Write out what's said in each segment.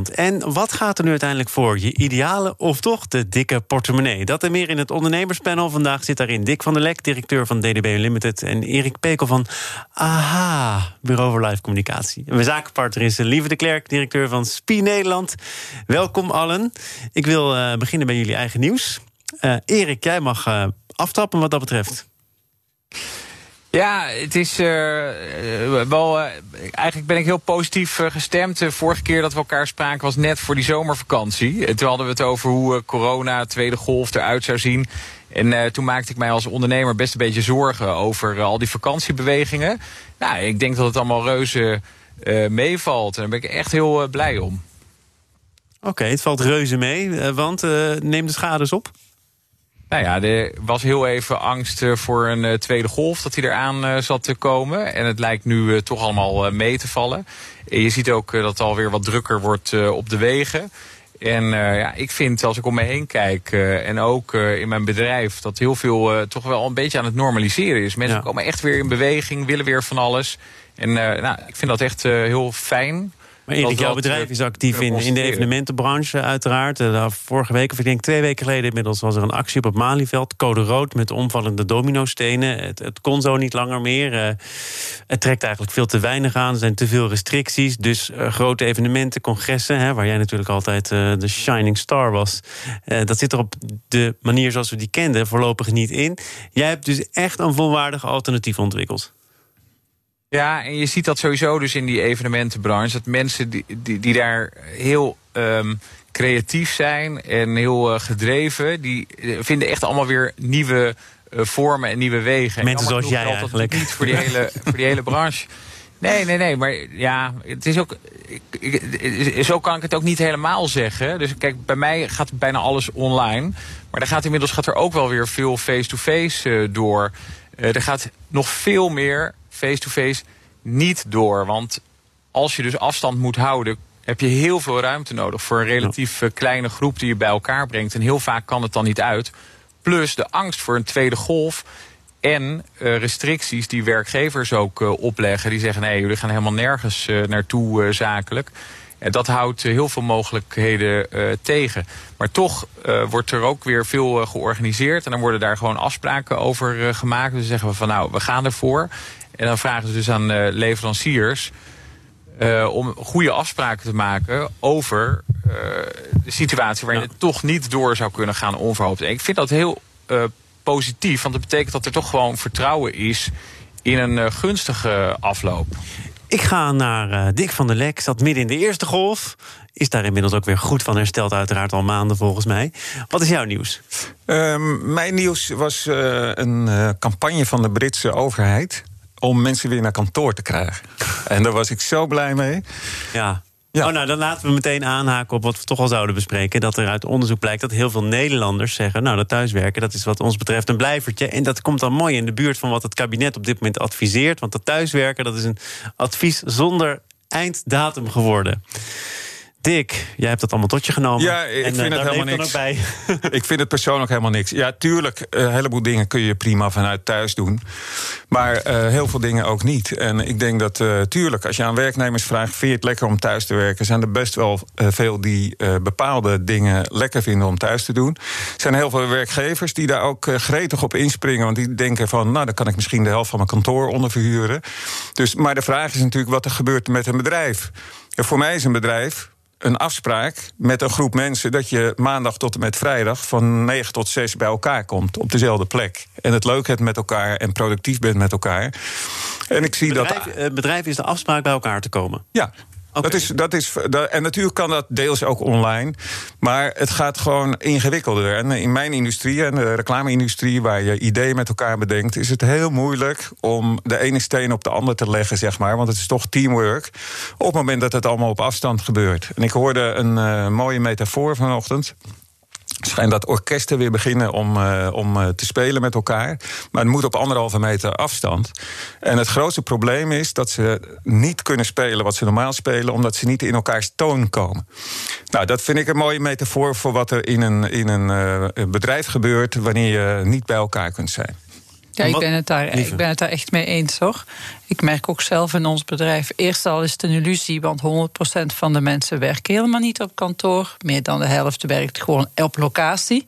En wat gaat er nu uiteindelijk voor? Je ideale of toch de dikke portemonnee? Dat en meer in het ondernemerspanel. Vandaag zit daarin Dick van der Lek, directeur van DDB Unlimited... en Erik Pekel van AHA, Bureau voor Live Communicatie. En mijn zakenpartner is Lieve de Klerk, directeur van SPI Nederland. Welkom allen. Ik wil uh, beginnen bij jullie eigen nieuws. Uh, Erik, jij mag uh, aftrappen wat dat betreft. Ja, het is uh, wel. Uh, eigenlijk ben ik heel positief gestemd. De vorige keer dat we elkaar spraken was net voor die zomervakantie. En toen hadden we het over hoe corona, tweede golf eruit zou zien. En toen maakte ik mij als ondernemer best een beetje zorgen over al die vakantiebewegingen. Nou, ik denk dat het allemaal reuze meevalt. En daar ben ik echt heel blij om. Oké, het valt reuze mee. want neem de schades op. Nou ja, er was heel even angst voor een tweede golf dat hij eraan zat te komen. En het lijkt nu toch allemaal mee te vallen. En je ziet ook dat het alweer wat drukker wordt op de wegen. En uh, ja, ik vind als ik om me heen kijk uh, en ook uh, in mijn bedrijf... dat heel veel toch wel een beetje aan het normaliseren is. Mensen ja. komen echt weer in beweging, willen weer van alles. En nou, ik vind dat echt heel fijn. Maar Erik, jouw bedrijf is actief in, in de evenementenbranche uiteraard. Uh, vorige week, of ik denk twee weken geleden inmiddels... was er een actie op het Malieveld, code rood... met omvallende dominostenen. Het, het kon zo niet langer meer. Uh, het trekt eigenlijk veel te weinig aan. Er zijn te veel restricties. Dus uh, grote evenementen, congressen... Hè, waar jij natuurlijk altijd de shining star was... dat zit er op de manier zoals we die kenden voorlopig niet in. Jij hebt dus echt een volwaardig alternatief ontwikkeld. Ja, en je ziet dat sowieso dus in die evenementenbranche. Dat mensen die, die, die daar heel um, creatief zijn en heel uh, gedreven... die vinden echt allemaal weer nieuwe uh, vormen en nieuwe wegen. Mensen zoals jij eigenlijk. niet voor die, hele, voor die hele branche. Nee, nee, nee. Maar ja, het is ook. Ik, ik, zo kan ik het ook niet helemaal zeggen. Dus kijk, bij mij gaat bijna alles online. Maar er gaat inmiddels gaat er ook wel weer veel face-to-face -face, uh, door. er gaat nog veel meer face-to-face niet door. Want als je dus afstand moet houden, heb je heel veel ruimte nodig voor een relatief kleine groep die je bij elkaar brengt. En heel vaak kan het dan niet uit. Plus de angst voor een tweede golf. En uh, restricties die werkgevers ook uh, opleggen. Die zeggen, nee, jullie gaan helemaal nergens uh, naartoe zakelijk. En dat houdt heel veel mogelijkheden tegen. Maar toch wordt er ook weer veel georganiseerd. En dan worden daar gewoon afspraken over gemaakt. Dus zeggen we van, nou, we gaan ervoor. En dan vragen ze dus aan uh, leveranciers uh, om goede afspraken te maken over uh, de situatie waarin ja. het toch niet door zou kunnen gaan onverhoopt. En ik vind dat heel positief, want dat betekent dat er toch gewoon vertrouwen is in een gunstige afloop. Ik ga naar Dick van der Lek, zat midden in de eerste golf. Is daar inmiddels ook weer goed van hersteld, uiteraard al maanden volgens mij. Wat is jouw nieuws? Um, mijn nieuws was uh, een uh, campagne van de Britse overheid om mensen weer naar kantoor te krijgen. en daar was ik zo blij mee. Ja. Ja. Oh, nou, dan laten we meteen aanhaken op wat we toch al zouden bespreken. Dat er uit onderzoek blijkt dat heel veel Nederlanders zeggen... nou, dat thuiswerken, dat is wat ons betreft een blijvertje. En dat komt dan mooi in de buurt van wat het kabinet op dit moment adviseert. Want dat thuiswerken, dat is een advies zonder einddatum geworden. Dick, jij hebt dat allemaal tot je genomen. Ja, ik en, vind uh, het helemaal niks. Bij. ik vind het persoonlijk helemaal niks. Ja, tuurlijk, een heleboel dingen kun je prima vanuit thuis doen. Maar uh, heel veel dingen ook niet. En ik denk dat, uh, tuurlijk, als je aan werknemers vraagt... vind je het lekker om thuis te werken... zijn er best wel veel die bepaalde dingen lekker vinden om thuis te doen. Er zijn heel veel werkgevers die daar ook gretig op inspringen... want die denken van, nou, dan kan ik misschien de helft van mijn kantoor onderverhuren. Dus, maar de vraag is natuurlijk wat er gebeurt met een bedrijf. En voor mij is een bedrijf een afspraak met een groep mensen dat je maandag tot en met vrijdag van 9 tot 6 bij elkaar komt op dezelfde plek. En het leuk hebt met elkaar en productief bent met elkaar. En ik zie bedrijf, dat. Het bedrijf is de afspraak bij elkaar te komen. Ja, Dat is, dat is, en natuurlijk kan dat deels ook online. Maar het gaat gewoon ingewikkelder. En in mijn industrie, en de reclame-industrie, waar je ideeën met elkaar bedenkt, is het heel moeilijk om de ene steen op de ander te leggen, zeg maar. Want het is toch teamwork. Op het moment dat het allemaal op afstand gebeurt. En ik hoorde een uh, mooie metafoor vanochtend schijnt dat orkesten weer beginnen om, uh, om uh, te spelen met elkaar. Maar het moet op anderhalve meter afstand. En het grootste probleem is dat ze niet kunnen spelen wat ze normaal spelen, omdat ze niet in elkaars toon komen. Nou, dat vind ik een mooie metafoor voor wat er in een, in een bedrijf gebeurt wanneer je niet bij elkaar kunt zijn. Ja, ik ben, het daar, ik ben het daar echt mee eens hoor. Ik merk ook zelf in ons bedrijf. Eerst al is het een illusie, want 100% van de mensen werken helemaal niet op kantoor. Meer dan de helft werkt gewoon op locatie.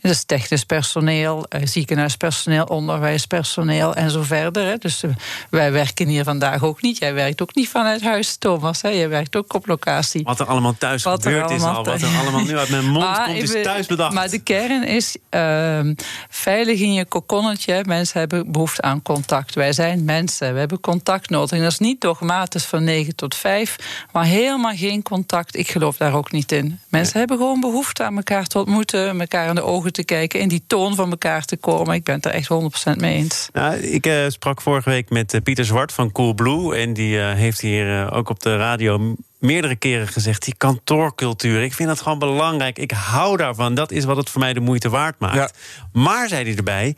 Dus technisch personeel, eh, ziekenhuispersoneel, onderwijspersoneel en zo verder. Dus eh, wij werken hier vandaag ook niet. Jij werkt ook niet vanuit huis, Thomas. Hè. Jij werkt ook op locatie. Wat er allemaal thuis wat gebeurd is al, wat er allemaal nu uit mijn mond komt, is thuis bedacht. Maar de kern is uh, veilig in je kokonnetje. Mensen hebben behoefte aan contact. Wij zijn mensen, we hebben contact nodig. En dat is niet dogmatisch van 9 tot 5, maar helemaal geen contact. Ik geloof daar ook niet in. Mensen hebben gewoon behoefte aan elkaar te ontmoeten, elkaar in de ogen te kijken, in die toon van elkaar te komen. Ik ben het er echt 100% mee eens. Nou, ik uh, sprak vorige week met uh, Pieter Zwart van Coolblue. En die uh, heeft hier ook op de radio meerdere keren gezegd, die kantoorcultuur. Ik vind dat gewoon belangrijk. Ik hou daarvan. Dat is wat het voor mij de moeite waard maakt. Maar, zei hij erbij,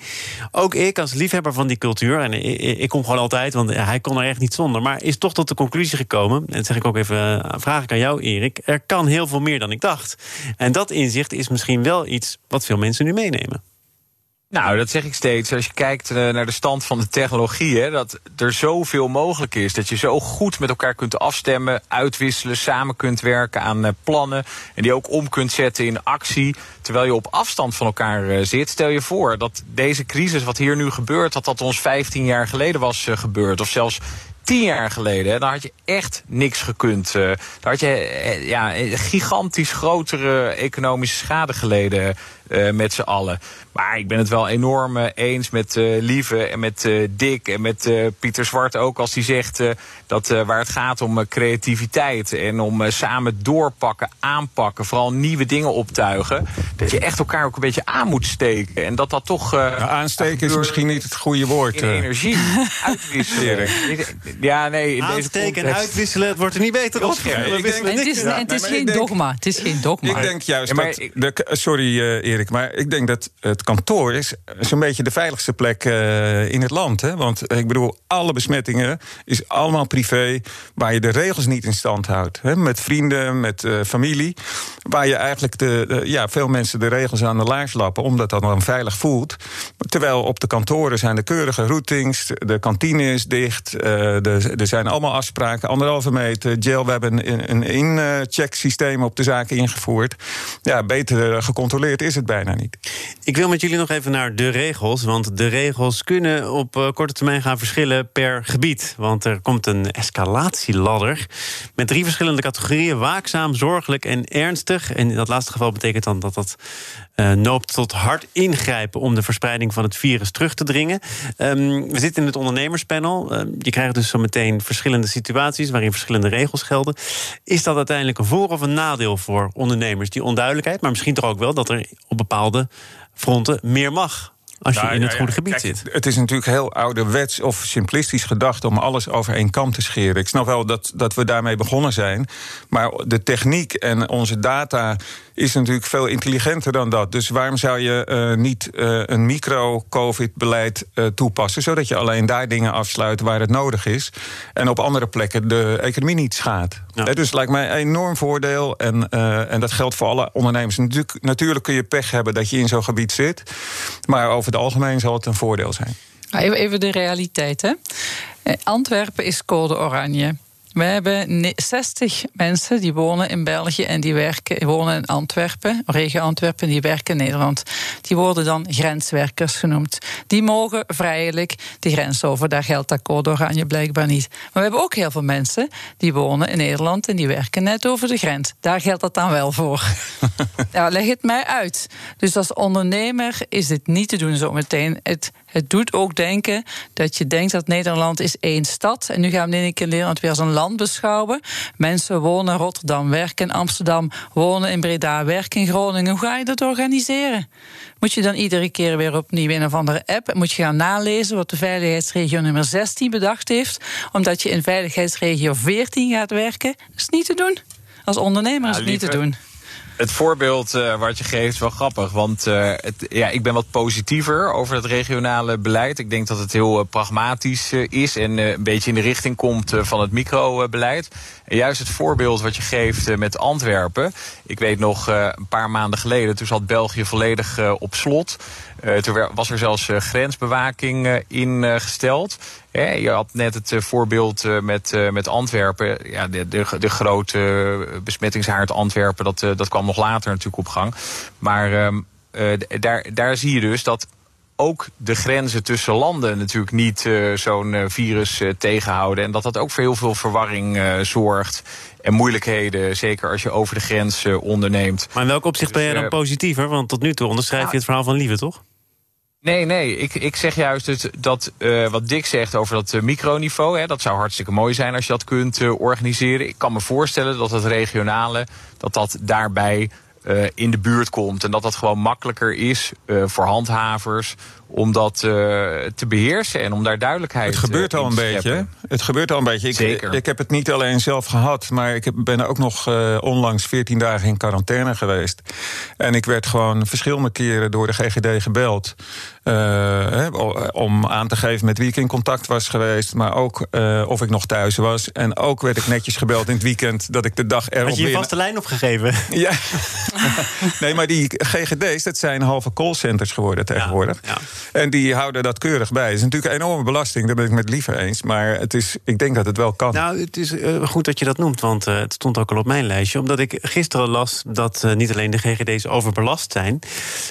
ook ik als liefhebber van die cultuur... en ik, ik, kom gewoon altijd, want hij kon er echt niet zonder... maar is toch tot de conclusie gekomen... en dat zeg ik ook even, vraag ik aan jou Erik... er kan heel veel meer dan ik dacht. En dat inzicht is misschien wel iets wat veel mensen nu meenemen. Nou, dat zeg ik steeds. Als je kijkt eh, naar de stand van de technologie, hè, dat er zoveel mogelijk is. Dat je zo goed met elkaar kunt afstemmen, uitwisselen, samen kunt werken aan eh, plannen. En die ook om kunt zetten in actie. Terwijl je op afstand van elkaar eh, zit. Stel je voor dat deze crisis, wat hier nu gebeurt, dat dat ons 15 jaar geleden was gebeurd. Of zelfs tien jaar geleden, dan had je echt niks gekund. Dan had je ja, gigantisch grotere economische schade geleden uh, met z'n allen. Maar ik ben het wel enorm eh, eens met uh, Lieve en met uh, Dick en met Pieter Zwart ook als hij zegt dat waar het gaat om creativiteit en om samen doorpakken, aanpakken, vooral nieuwe dingen optuigen, dat je echt elkaar ook een beetje aan moet steken en dat dat toch. aansteken is misschien niet het goede woord. In energie uitwisselen. ja, nee. In aansteken en uitwisselen, het wordt er niet beter op. het is, het is geen dogma. Het is geen dogma. Ik denk juist dat. De, sorry, Erik, maar ik denk dat het kantoor is zo'n beetje de veiligste plek uh, in het land. Hè? Want ik bedoel, alle besmettingen is allemaal privé, waar je de regels niet in stand houdt. Hè? Met vrienden, met uh, familie. Waar je eigenlijk de, ja, veel mensen de regels aan de laars lappen, omdat dat dan veilig voelt. Terwijl op de kantoren zijn de keurige routings, de kantine is dicht, er zijn allemaal afspraken, anderhalve meter, gel. We hebben een, een in-check systeem op de zaken ingevoerd. Ja, beter gecontroleerd is het bijna niet. Ik wil met jullie nog even naar de regels. Want de regels kunnen op uh, korte termijn gaan verschillen per gebied. Want er komt een escalatieladder met drie verschillende categorieën: waakzaam, zorgelijk en ernstig. En in dat laatste geval betekent dan dat dat uh, noopt tot hard ingrijpen om de verspreiding van het virus terug te dringen. Um, we zitten in het ondernemerspanel. Uh, je krijgt dus zo meteen verschillende situaties waarin verschillende regels gelden. Is dat uiteindelijk een voor- of een nadeel voor ondernemers? Die onduidelijkheid, maar misschien toch ook wel dat er op bepaalde fronten meer mag als je nou, in het goede gebied zit. Het is natuurlijk heel ouderwets of simplistisch gedacht om alles over één kam te scheren. Ik snap wel dat, dat we daarmee begonnen zijn. Maar de techniek en onze data is natuurlijk veel intelligenter dan dat. Dus waarom zou je uh, niet uh, een micro-COVID-beleid uh, toepassen, zodat je alleen daar dingen afsluit waar het nodig is en op andere plekken de economie niet schaadt? Ja. dus lijkt mij een enorm voordeel en, en dat geldt voor alle ondernemers. Natuurlijk, natuurlijk kun je pech hebben dat je in zo'n gebied zit, maar over het algemeen zal het een voordeel zijn. Even de realiteit, hè? Antwerpen is code oranje. We hebben 60 mensen die wonen in België en die werken, wonen in Antwerpen, regio Antwerpen, die werken in Nederland. Die worden dan grenswerkers genoemd. Die mogen vrijelijk de grens over. Daar geldt dat code oranje blijkbaar niet. Maar we hebben ook heel veel mensen die wonen in Nederland en die werken net over de grens. Daar geldt dat dan wel voor. ja, leg het mij uit. Dus als ondernemer is het niet te doen zometeen. Het het doet ook denken dat je denkt dat Nederland is één stad. En nu gaan we in keer Nederland weer als een land beschouwen. Mensen wonen in Rotterdam, werken in Amsterdam, wonen in Breda, werken in Groningen. Hoe ga je dat organiseren? Moet je dan iedere keer weer opnieuw in een of andere app? Moet je gaan nalezen wat de veiligheidsregio nummer 16 bedacht heeft? Omdat je in veiligheidsregio 14 gaat werken? Dat is niet te doen. Als ondernemer is het niet te doen. Het voorbeeld uh, wat je geeft is wel grappig. Want uh, het, ja, ik ben wat positiever over het regionale beleid. Ik denk dat het heel uh, pragmatisch is en een beetje in de richting komt van het microbeleid. En juist het voorbeeld wat je geeft met Antwerpen. Ik weet nog een paar maanden geleden, toen zat België volledig op slot. Uh, toen was er zelfs uh, grensbewaking uh, ingesteld. je had net het voorbeeld met, met Antwerpen. Ja, de, de, de grote besmettingshaard Antwerpen, dat, dat kwam nog later natuurlijk op gang. Maar ehm, daar, daar zie je dus dat ook de grenzen tussen landen natuurlijk niet zo'n virus tegenhouden. En dat dat ook voor heel veel verwarring zorgt. En moeilijkheden, zeker als je over de grens onderneemt. Maar in welk opzicht ben je dan positiever? Want tot nu toe onderschrijf je het verhaal van Lieve, toch? Nee, nee. Ik, ik zeg juist het, dat uh, wat Dick zegt over dat uh, microniveau. Hè, dat zou hartstikke mooi zijn als je dat kunt uh, organiseren. Ik kan me voorstellen dat het regionale, dat dat daarbij in de buurt komt. En dat dat gewoon makkelijker is voor handhavers om dat te beheersen en om daar duidelijkheid Het gebeurt al een beetje. Het gebeurt al een beetje. Ik, Zeker. ik heb het niet alleen zelf gehad, maar ik ben ook nog onlangs 14 dagen in quarantaine geweest. En ik werd gewoon verschillende keren door de GGD gebeld. Uh, om aan te geven met wie ik in contact was geweest. Maar ook of ik nog thuis was. En ook werd ik netjes gebeld in het weekend dat ik de dag erop. Had je je vaste lijn opgegeven? Ja. nee, maar die GGD's, dat zijn halve callcenters geworden tegenwoordig. Ja, ja. En die houden dat keurig bij. Het is natuurlijk een enorme belasting, daar ben ik met liever eens. Maar het is, ik denk dat het wel kan. Nou, het is uh, goed dat je dat noemt, want het stond ook al op mijn lijstje. Omdat ik gisteren las dat niet alleen de GGD's overbelast zijn...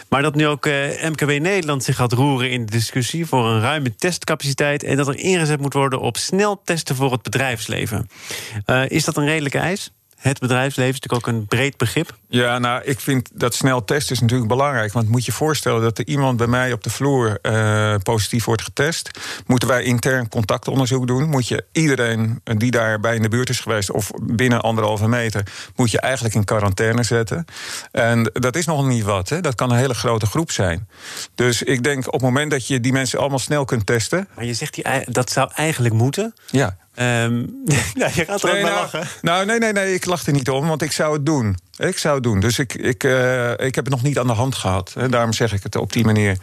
maar dat nu ook MKB Nederland zich gaat roeren in de discussie... voor een ruime testcapaciteit... en dat er ingezet moet worden op snel testen voor het bedrijfsleven. is dat een redelijke eis? Het bedrijfsleven is natuurlijk ook een breed begrip. Ja, nou, ik vind dat snel testen is natuurlijk belangrijk. Want moet je voorstellen dat er iemand bij mij op de vloer uh, positief wordt getest. Moeten wij intern contactonderzoek doen. Moet je iedereen die daarbij in de buurt is geweest, of binnen anderhalve meter, moet je eigenlijk in quarantaine zetten. En dat is nog niet wat. Hè. Dat kan een hele grote groep zijn. Dus ik denk op het moment dat je die mensen allemaal snel kunt testen. Maar je zegt die, dat zou eigenlijk moeten. Ja. Um, ja, je gaat er nee, ook nou, lachen. Nou, nee, nee, nee, ik lach er niet om, want ik zou het doen. Ik zou het doen. Dus ik, ik, uh, ik heb het nog niet aan de hand gehad. Hè, daarom zeg ik het op die manier.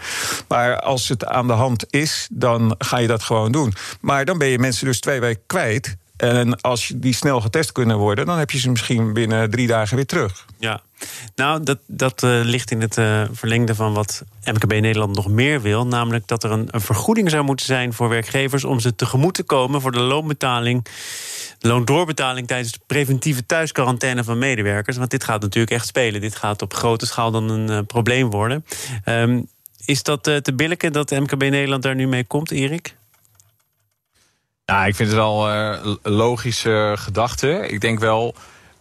Maar als het aan de hand is, dan ga je dat gewoon doen. Maar dan ben je mensen dus twee weken kwijt. En als die snel getest kunnen worden, dan heb je ze misschien binnen drie dagen weer terug. Ja, nou, dat, dat uh, ligt in het uh, verlengde van wat MKB Nederland nog meer wil. Namelijk dat er een, vergoeding zou moeten zijn voor werkgevers om ze tegemoet te komen voor de loonbetaling. Loondoorbetaling tijdens de preventieve thuisquarantaine van medewerkers. Want dit gaat natuurlijk echt spelen. Dit gaat op grote schaal dan een uh, probleem worden. Um, is dat te billijken dat MKB Nederland daar nu mee komt, Erik? Nou, ik vind het wel een logische gedachte. Ik denk wel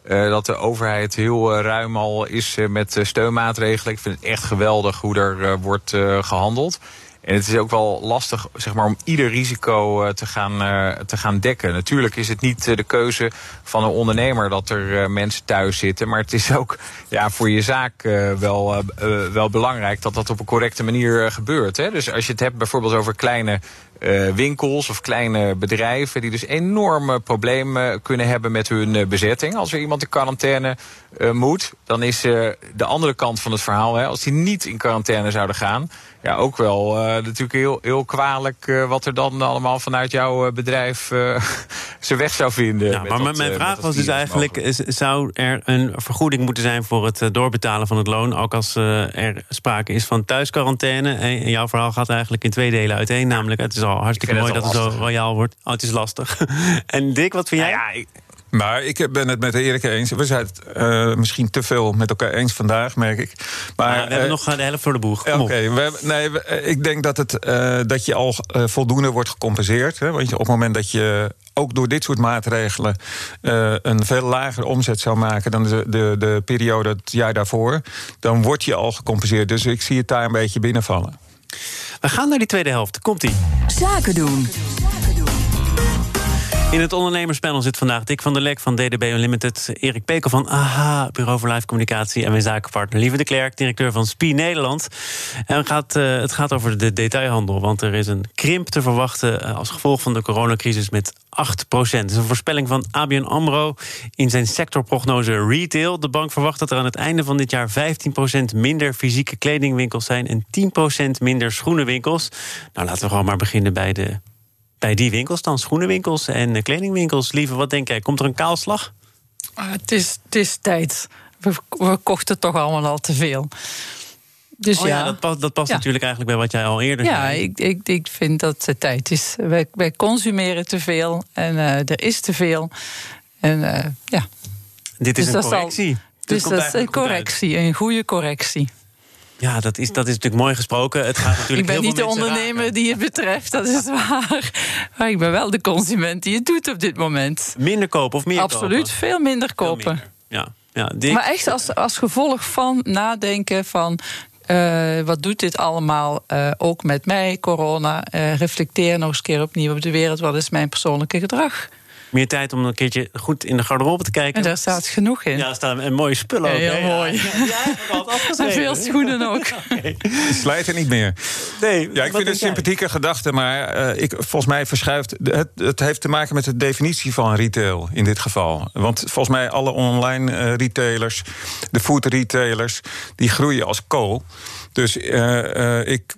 uh, dat de overheid heel uh, ruim al is met steunmaatregelen. Ik vind het echt geweldig hoe er wordt gehandeld. En het is ook wel lastig zeg maar, om ieder risico te, gaan, te gaan dekken. Natuurlijk is het niet de keuze van een ondernemer dat er mensen thuis zitten. Maar het is ook ja, voor je zaak wel, wel belangrijk dat dat op een correcte manier gebeurt. Hè? Dus als je het hebt bijvoorbeeld over kleine winkels of kleine bedrijven die dus enorme problemen kunnen hebben met hun bezetting. Als er iemand in quarantaine moet, dan is de andere kant van het verhaal, hè, als die niet in quarantaine zouden gaan, ja, ook wel natuurlijk heel, heel kwalijk wat er dan allemaal vanuit jouw bedrijf zijn weg zou vinden. Ja, maar mijn vraag was dus eigenlijk, zou er een vergoeding moeten zijn voor het doorbetalen van het loon, ook als er sprake is van thuisquarantaine? En jouw verhaal gaat eigenlijk in twee delen uiteen, namelijk het is hartstikke mooi dat het zo royaal wordt. Oh, het is lastig. en Dick, wat vind jij? Nou ja, ik... Maar ik ben het met Erik eens. We zijn het uh, misschien te veel met elkaar eens vandaag, merk ik. Maar, we hebben uh, nog de helft voor de boeg. Oké, okay, nee, ik denk dat, het, uh, dat je al voldoende wordt gecompenseerd. Hè, want op het moment dat je ook door dit soort maatregelen een veel lagere omzet zou maken dan de, de, de periode het jaar daarvoor, dan word je al gecompenseerd. Dus ik zie het daar een beetje binnenvallen. We gaan naar die tweede helft. Komt-ie. Zaken doen. In het ondernemerspanel zit vandaag Dick van der Lek van DDB Unlimited... Erik Pekel van AHA, Bureau voor Live Communicatie... en mijn zakenpartner Lieve de Klerk, directeur van SPI Nederland. En het gaat, uh, het gaat over de detailhandel, want er is een krimp te verwachten... Uh, als gevolg van de coronacrisis met 8% Dat is een voorspelling van ABN AMRO in zijn sectorprognose retail. De bank verwacht dat er aan het einde van dit jaar 15% minder fysieke kledingwinkels zijn... en 10% minder schoenenwinkels. Nou, laten we gewoon maar beginnen bij de bij die winkels dan? Schoenenwinkels en kledingwinkels. Lieve, wat denk jij? Komt er een kaalslag? Ah, het, is, het is tijd. We, we kochten toch allemaal al te veel. Dus oh ja, dat past, dat past natuurlijk eigenlijk bij wat jij al eerder ja, zei. Ja, ik, ik, ik vind dat het tijd is. Wij, wij consumeren te veel en uh, er is te veel. En uh, ja. Dit is dus een correctie. Dus dat is een correctie, een goede correctie. Ja, dat is, dat is natuurlijk mooi gesproken. Het gaat natuurlijk ik ben heel niet de ondernemer raken. die het betreft, dat is waar. Maar ik ben wel de consument die het doet op dit moment. Minder kopen of meer Absoluut, kopen? veel minder kopen. Veel minder. Ja, ja. Maar echt als, als gevolg van nadenken van... Uh, wat doet dit allemaal uh, ook met mij, corona? Uh, reflecteer nog eens keer opnieuw op de wereld. Wat is mijn persoonlijke gedrag? Meer tijd om een keertje goed in de garderobe te kijken. En daar staat genoeg in. Ja, daar staan een mooie spullen ook. Heel hè? mooi. Ja, ja, en veel schoenen ook. okay. Slijt er niet meer. Nee, ja, ik vind het een sympathieke gedachte, maar uh, ik, volgens mij verschuift... Het, het heeft te maken met de definitie van retail in dit geval. Want volgens mij alle online uh, retailers, de food retailers... die groeien als kool. Dus uh, ik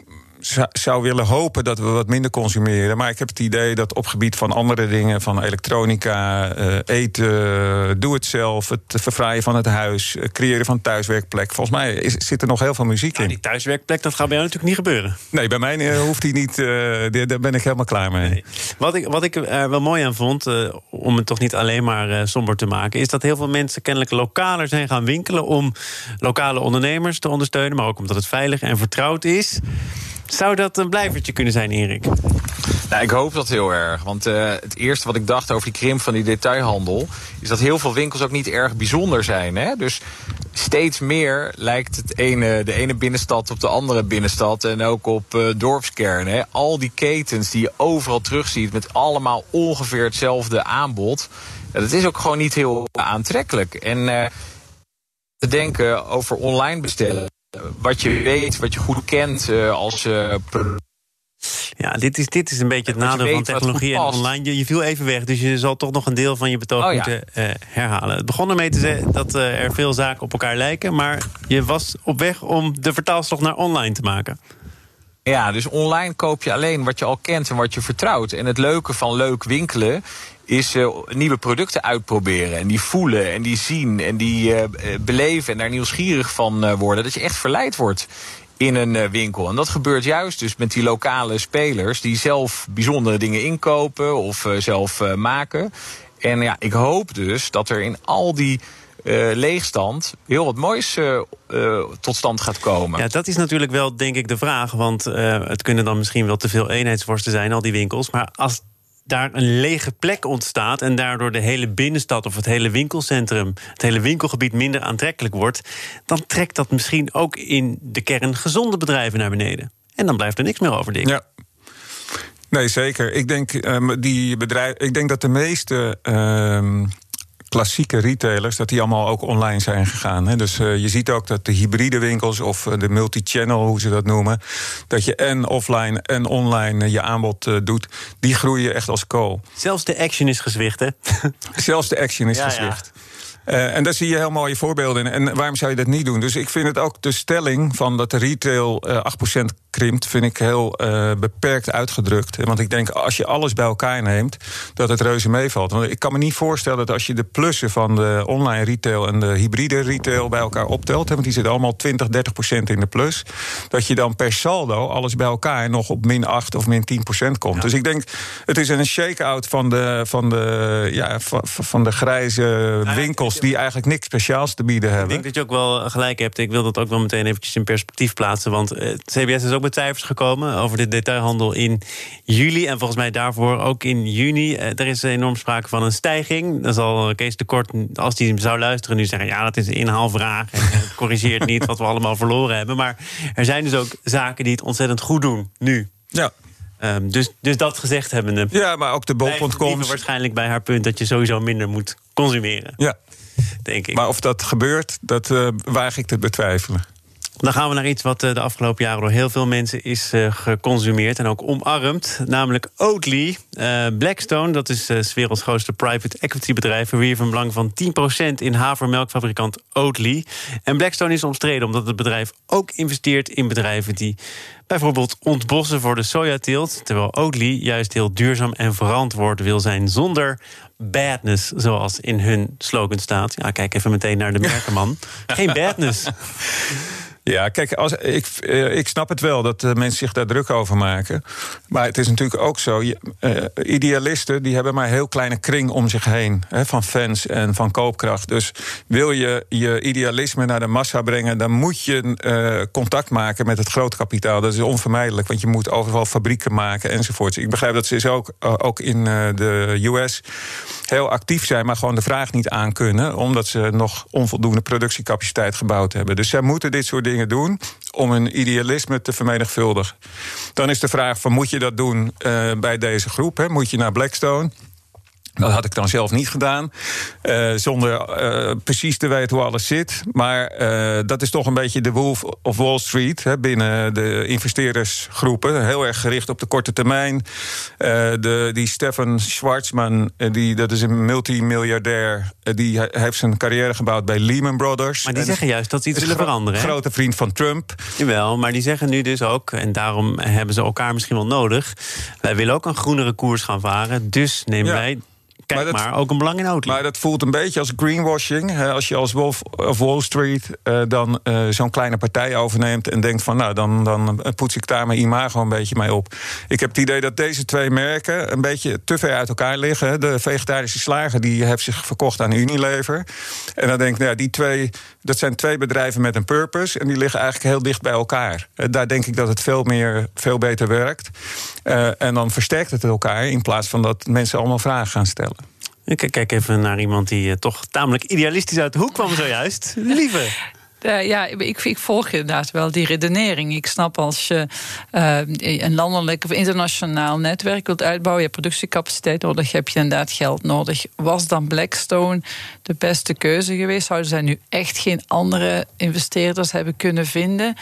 zou willen hopen dat we wat minder consumeren. Maar ik heb het idee dat op gebied van andere dingen, van elektronica, uh, eten, doe het zelf, het verfraaien van het huis, creëren van thuiswerkplek. Volgens mij is, zit er nog heel veel muziek in. Ja, die thuiswerkplek, dat gaat bij jou natuurlijk niet gebeuren. Nee, bij mij uh, hoeft die niet. Uh, daar ben ik helemaal klaar mee. Nee. Wat ik, wat ik er wel mooi aan vond, om het toch niet alleen maar somber te maken, is dat heel veel mensen kennelijk lokaler zijn gaan winkelen om lokale ondernemers te ondersteunen, maar ook omdat het veilig en vertrouwd is. Zou dat een blijvertje kunnen zijn, Erik? Nou, ik hoop dat heel erg. Want uh, het eerste wat ik dacht over die krimp van die detailhandel... is dat heel veel winkels ook niet erg bijzonder zijn. Hè? Dus steeds meer lijkt het ene, de ene binnenstad op de andere binnenstad... en ook op uh, dorpskernen. Al die ketens die je overal terugziet... met allemaal ongeveer hetzelfde aanbod... dat is ook gewoon niet heel aantrekkelijk. En uh, te denken over online bestellen wat je weet, wat je goed kent uh, als uh, ja, dit is, dit is een beetje het nadeel van technologie en online. Je, je, viel even weg, dus je zal toch nog een deel van je betoog oh, moeten ja. uh, herhalen. Het begon ermee te zeggen dat uh, er veel zaken op elkaar lijken... maar je was op weg om de vertaalslag naar online te maken. Ja, dus online koop je alleen wat je al kent en wat je vertrouwt. En het leuke van leuk winkelen is uh, nieuwe producten uitproberen. En die voelen en die zien en die uh, beleven en daar nieuwsgierig van worden. Dat je echt verleid wordt in een winkel. En dat gebeurt juist dus met die lokale spelers... die zelf bijzondere dingen inkopen of zelf maken. En ja, ik hoop dus dat er in al die... Leegstand heel wat moois tot stand gaat komen. Ja, dat is natuurlijk wel, denk ik, de vraag. Want het kunnen dan misschien wel te veel eenheidsworsten zijn, al die winkels. Maar als daar een lege plek ontstaat en daardoor de hele binnenstad of het hele winkelcentrum, het hele winkelgebied minder aantrekkelijk wordt, dan trekt dat misschien ook in de kern gezonde bedrijven naar beneden. En dan blijft er niks meer over, Dick. Ja. Nee, zeker. Ik denk, um, die bedrijf, ik denk dat de meeste. Um klassieke retailers, dat die allemaal ook online zijn gegaan. Hè. Dus uh, je ziet ook dat de hybride winkels of de multi-channel, hoe ze dat noemen, dat je en offline en online je aanbod uh, doet, die groeien echt als kool. Zelfs de action is gezwicht, hè? Zelfs de action is ja, gezwicht. Ja. Uh, en daar zie je heel mooie voorbeelden in. En waarom zou je dat niet doen? Dus ik vind het ook de stelling van dat de retail uh, 8% krimpt, vind ik heel uh, beperkt uitgedrukt. Want ik denk, als je alles bij elkaar neemt, dat het reuze meevalt. Want ik kan me niet voorstellen dat als je de plussen van de online retail en de hybride retail bij elkaar optelt, want die zitten allemaal 20, 30 procent in de plus, dat je dan per saldo alles bij elkaar nog op min 8 of min 10 procent komt. Ja. Dus ik denk, het is een shake-out van de, van de, ja, van, van de grijze ja, die eigenlijk niks speciaals te bieden hebben. Ik denk dat je ook wel gelijk hebt. Ik wil dat ook wel meteen eventjes in perspectief plaatsen. Want uh, CBS is ook met cijfers gekomen over de detailhandel in juli. En volgens mij daarvoor ook in juni. Uh, er is enorm sprake van een stijging. Dan zal Kees de Kort, als hij zou luisteren, nu zeggen... ja, dat is een inhaalvraag. En het corrigeert niet wat we allemaal verloren hebben. Maar er zijn dus ook zaken die het ontzettend goed doen, nu. Ja. Um, dus, dus dat gezegd hebbende. Ja, maar ook de bol.com. waarschijnlijk bij haar punt dat je sowieso minder moet consumeren. Ja. Denk ik. Maar of dat gebeurt, dat uh, waag ik te betwijfelen. Dan gaan we naar iets wat eh, de afgelopen jaren door heel veel mensen is uh, geconsumeerd en ook omarmd. Namelijk Oatly. Uh, Blackstone, dat is uh, werelds grootste private equity bedrijf, verwierf een belang van 10% in havermelkfabrikant Oatly. En Blackstone is omstreden omdat het bedrijf ook investeert in bedrijven die bijvoorbeeld ontbossen voor de sojateelt. Terwijl Oatly juist heel duurzaam en verantwoord wil zijn zonder badness, zoals in hun slogan staat. Ja, kijk even meteen naar de merkenman. Geen badness. Ja, kijk, als, ik, eh, ik snap het wel dat mensen zich daar druk over maken. Maar het is natuurlijk ook zo. Je, uh, idealisten die hebben maar een heel kleine kring om zich heen. Hè, van fans en van koopkracht. Dus wil je je idealisme naar de massa brengen, dan moet je contact maken met het grootkapitaal. Dat is onvermijdelijk, want je moet overal fabrieken maken enzovoorts. Ik begrijp dat ze dus ook, ook in de US heel actief zijn, maar gewoon de vraag niet aankunnen, omdat ze nog onvoldoende productiecapaciteit gebouwd hebben. Dus zij moeten dit soort dingen doen om hun idealisme te vermenigvuldigen. Dan is de vraag: van, moet je dat doen uh, bij deze groep? Hè? Moet je naar Blackstone? Dat had ik dan zelf niet gedaan, uh, zonder uh, precies te weten hoe alles zit. Maar uh, dat is toch een beetje de Wolf of Wall Street hè, binnen de investeerdersgroepen. Heel erg gericht op de korte termijn. de, die Stefan Schwarzman, die, dat is een multimiljardair, die heeft zijn carrière gebouwd bij Lehman Brothers. Maar die zeggen juist dat ze iets willen veranderen. Een grote vriend van Trump. Jawel, maar die zeggen nu dus ook, en daarom hebben ze elkaar misschien wel nodig. Wij willen ook een groenere koers gaan varen, dus nemen ja. wij Kijk maar, ook een belang in auto. Maar dat voelt een beetje als greenwashing. Hè, als je als Wolf of Wall Street uh, dan uh, zo'n kleine partij overneemt en denkt van nou, dan, dan poets ik daar mijn imago een beetje mee op. Ik heb het idee dat deze twee merken een beetje te ver uit elkaar liggen. De vegetarische slager die heeft zich verkocht aan Unilever. En dan denk ik, nou die twee, dat zijn twee bedrijven met een purpose. En die liggen eigenlijk heel dicht bij elkaar. Uh, daar denk ik dat het veel meer, veel beter werkt. En dan versterkt het elkaar in plaats van dat mensen allemaal vragen gaan stellen. Ik kijk even naar iemand die uh, toch tamelijk idealistisch uit de hoek kwam zojuist. Lieve. Uh, ja, ik, ik, volg inderdaad wel die redenering. Ik snap als je uh, een landelijk of internationaal netwerk wilt uitbouwen, je productiecapaciteit nodig, heb je inderdaad geld nodig. Was dan Blackstone de beste keuze geweest? Zouden zij nu echt geen andere investeerders hebben kunnen vinden?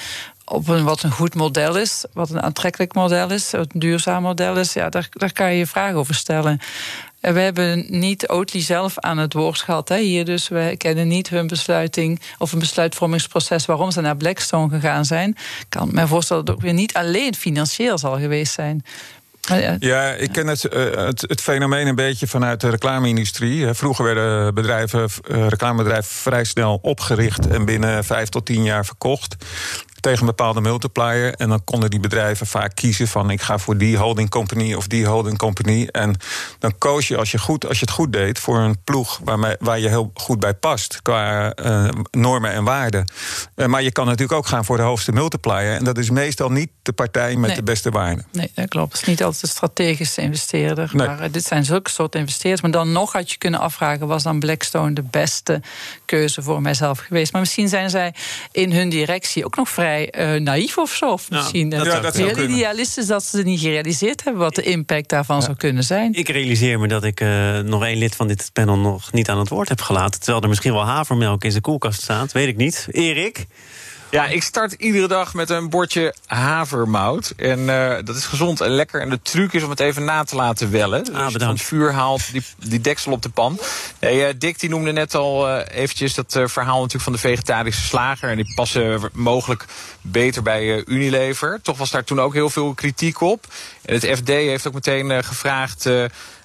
Op een, wat een goed model is, wat een aantrekkelijk model is, wat een duurzaam model is, ja, daar, daar kan je je vragen over stellen. We hebben niet Oatly zelf aan het woord gehad hè, hier, dus we kennen niet hun besluiting of een besluitvormingsproces waarom ze naar Blackstone gegaan zijn. Ik kan me voorstellen dat het ook weer niet alleen financieel zal geweest zijn. Ja, ik ken het, uh, het, het, fenomeen een beetje vanuit de reclame-industrie. Vroeger werden bedrijven, uh, reclamebedrijven vrij snel opgericht en binnen vijf tot tien jaar verkocht tegen een bepaalde multiplier. En dan konden die bedrijven vaak kiezen van ik ga voor die holding company of die holding company. En dan koos je als je, goed, als je het goed deed voor een ploeg waar, waar je heel goed bij past qua uh, normen en waarden. Uh, maar je kan natuurlijk ook gaan voor de hoogste multiplier. En dat is meestal niet de partij met nee. de beste waarden. Nee, dat klopt. Het is niet altijd de strategische investeerder. Nee. Maar uh, dit zijn zulke soort investeerders. Maar dan nog had je kunnen afvragen: was dan Blackstone de beste keuze voor mijzelf geweest? Maar misschien zijn zij in hun directie ook nog vrij uh, naïef of zo. Of misschien ja, dat, dat heel idealistisch dat ze het niet gerealiseerd hebben wat de impact daarvan ja. zou kunnen zijn. Ik realiseer me dat ik uh, nog één lid van dit panel nog niet aan het woord heb gelaten. Terwijl er misschien wel havermelk in zijn koelkast staat. Weet ik niet. Erik? Ja, ik start iedere dag met een bordje havermout. En uh, dat is gezond en lekker. En de truc is om het even na te laten wellen. Dus ah, als je van het vuur haalt, die, die deksel op de pan. Hey, uh, Dick die noemde net al uh, eventjes dat verhaal natuurlijk van de vegetarische slager. En die passen mogelijk beter bij Unilever. Toch was daar toen ook heel veel kritiek op. En het FD heeft ook meteen gevraagd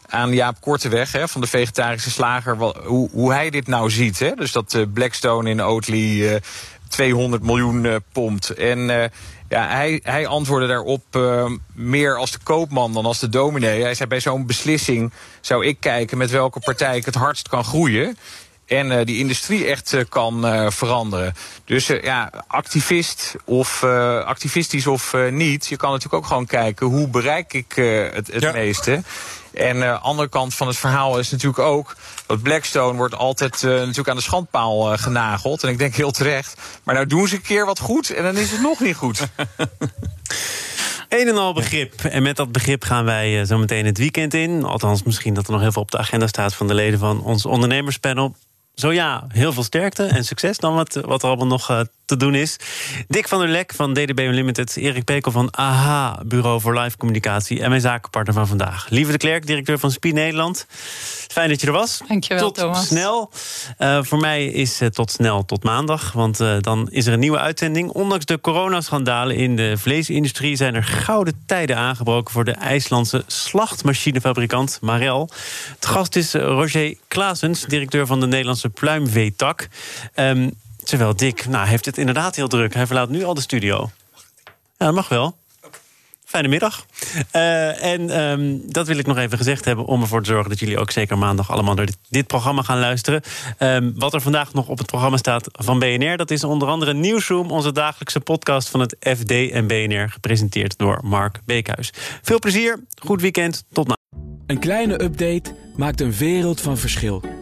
aan Jaap Korteweg hè, van de vegetarische slager... hoe, hoe hij dit nou ziet. Hè? Dus dat uh, Blackstone in Oatly uh, 200 miljoen uh, pond. En uh, ja, hij, hij antwoordde daarop uh, meer als de koopman dan als de dominee. Hij zei bij zo'n beslissing zou ik kijken met welke partij ik het hardst kan groeien. En uh, die industrie echt uh, kan uh, veranderen. Dus ja, activist of activistisch of niet. Je kan natuurlijk ook gewoon kijken hoe bereik ik het, het ja. meeste. En de andere kant van het verhaal is natuurlijk ook... dat Blackstone wordt altijd natuurlijk aan de schandpaal genageld. En ik denk heel terecht. Maar nou doen ze een keer wat goed en dan is het nog niet goed. Een en al begrip. En met dat begrip gaan wij uh, zo meteen het weekend in. Althans, misschien dat er nog heel veel op de agenda staat van de leden van ons ondernemerspanel. Zo ja, heel veel sterkte en succes dan wat, wat er allemaal nog uh, te doen is. Dick van der Lek van DDB Unlimited. Erik Pekel van AHA, Bureau voor Live Communicatie. En mijn zakenpartner van vandaag. Lieve de Klerk, directeur van Spie Nederland. Fijn dat je er was. Dankjewel, tot Thomas. snel. Uh, voor mij is uh, tot snel tot maandag. Want uh, dan is er een nieuwe uitzending. Ondanks de coronaschandalen in de vleesindustrie... zijn er gouden tijden aangebroken... voor de IJslandse slachtmachinefabrikant Marel. Het gast is Roger Klaasens, directeur van de Nederlandse pluimveetak. Um, terwijl Dick, nou, heeft het inderdaad heel druk. Hij verlaat nu al de studio. Ja, dat mag wel. Fijne middag. Uh, en um, dat wil ik nog even gezegd hebben... om ervoor te zorgen dat jullie ook zeker maandag... allemaal naar dit, dit programma gaan luisteren. Um, wat er vandaag nog op het programma staat van BNR... dat is onder andere Nieuwsroom, onze dagelijkse podcast... van het FD en BNR, gepresenteerd door Mark Beekhuis. Veel plezier, goed weekend, tot na. Een kleine update maakt een wereld van verschil.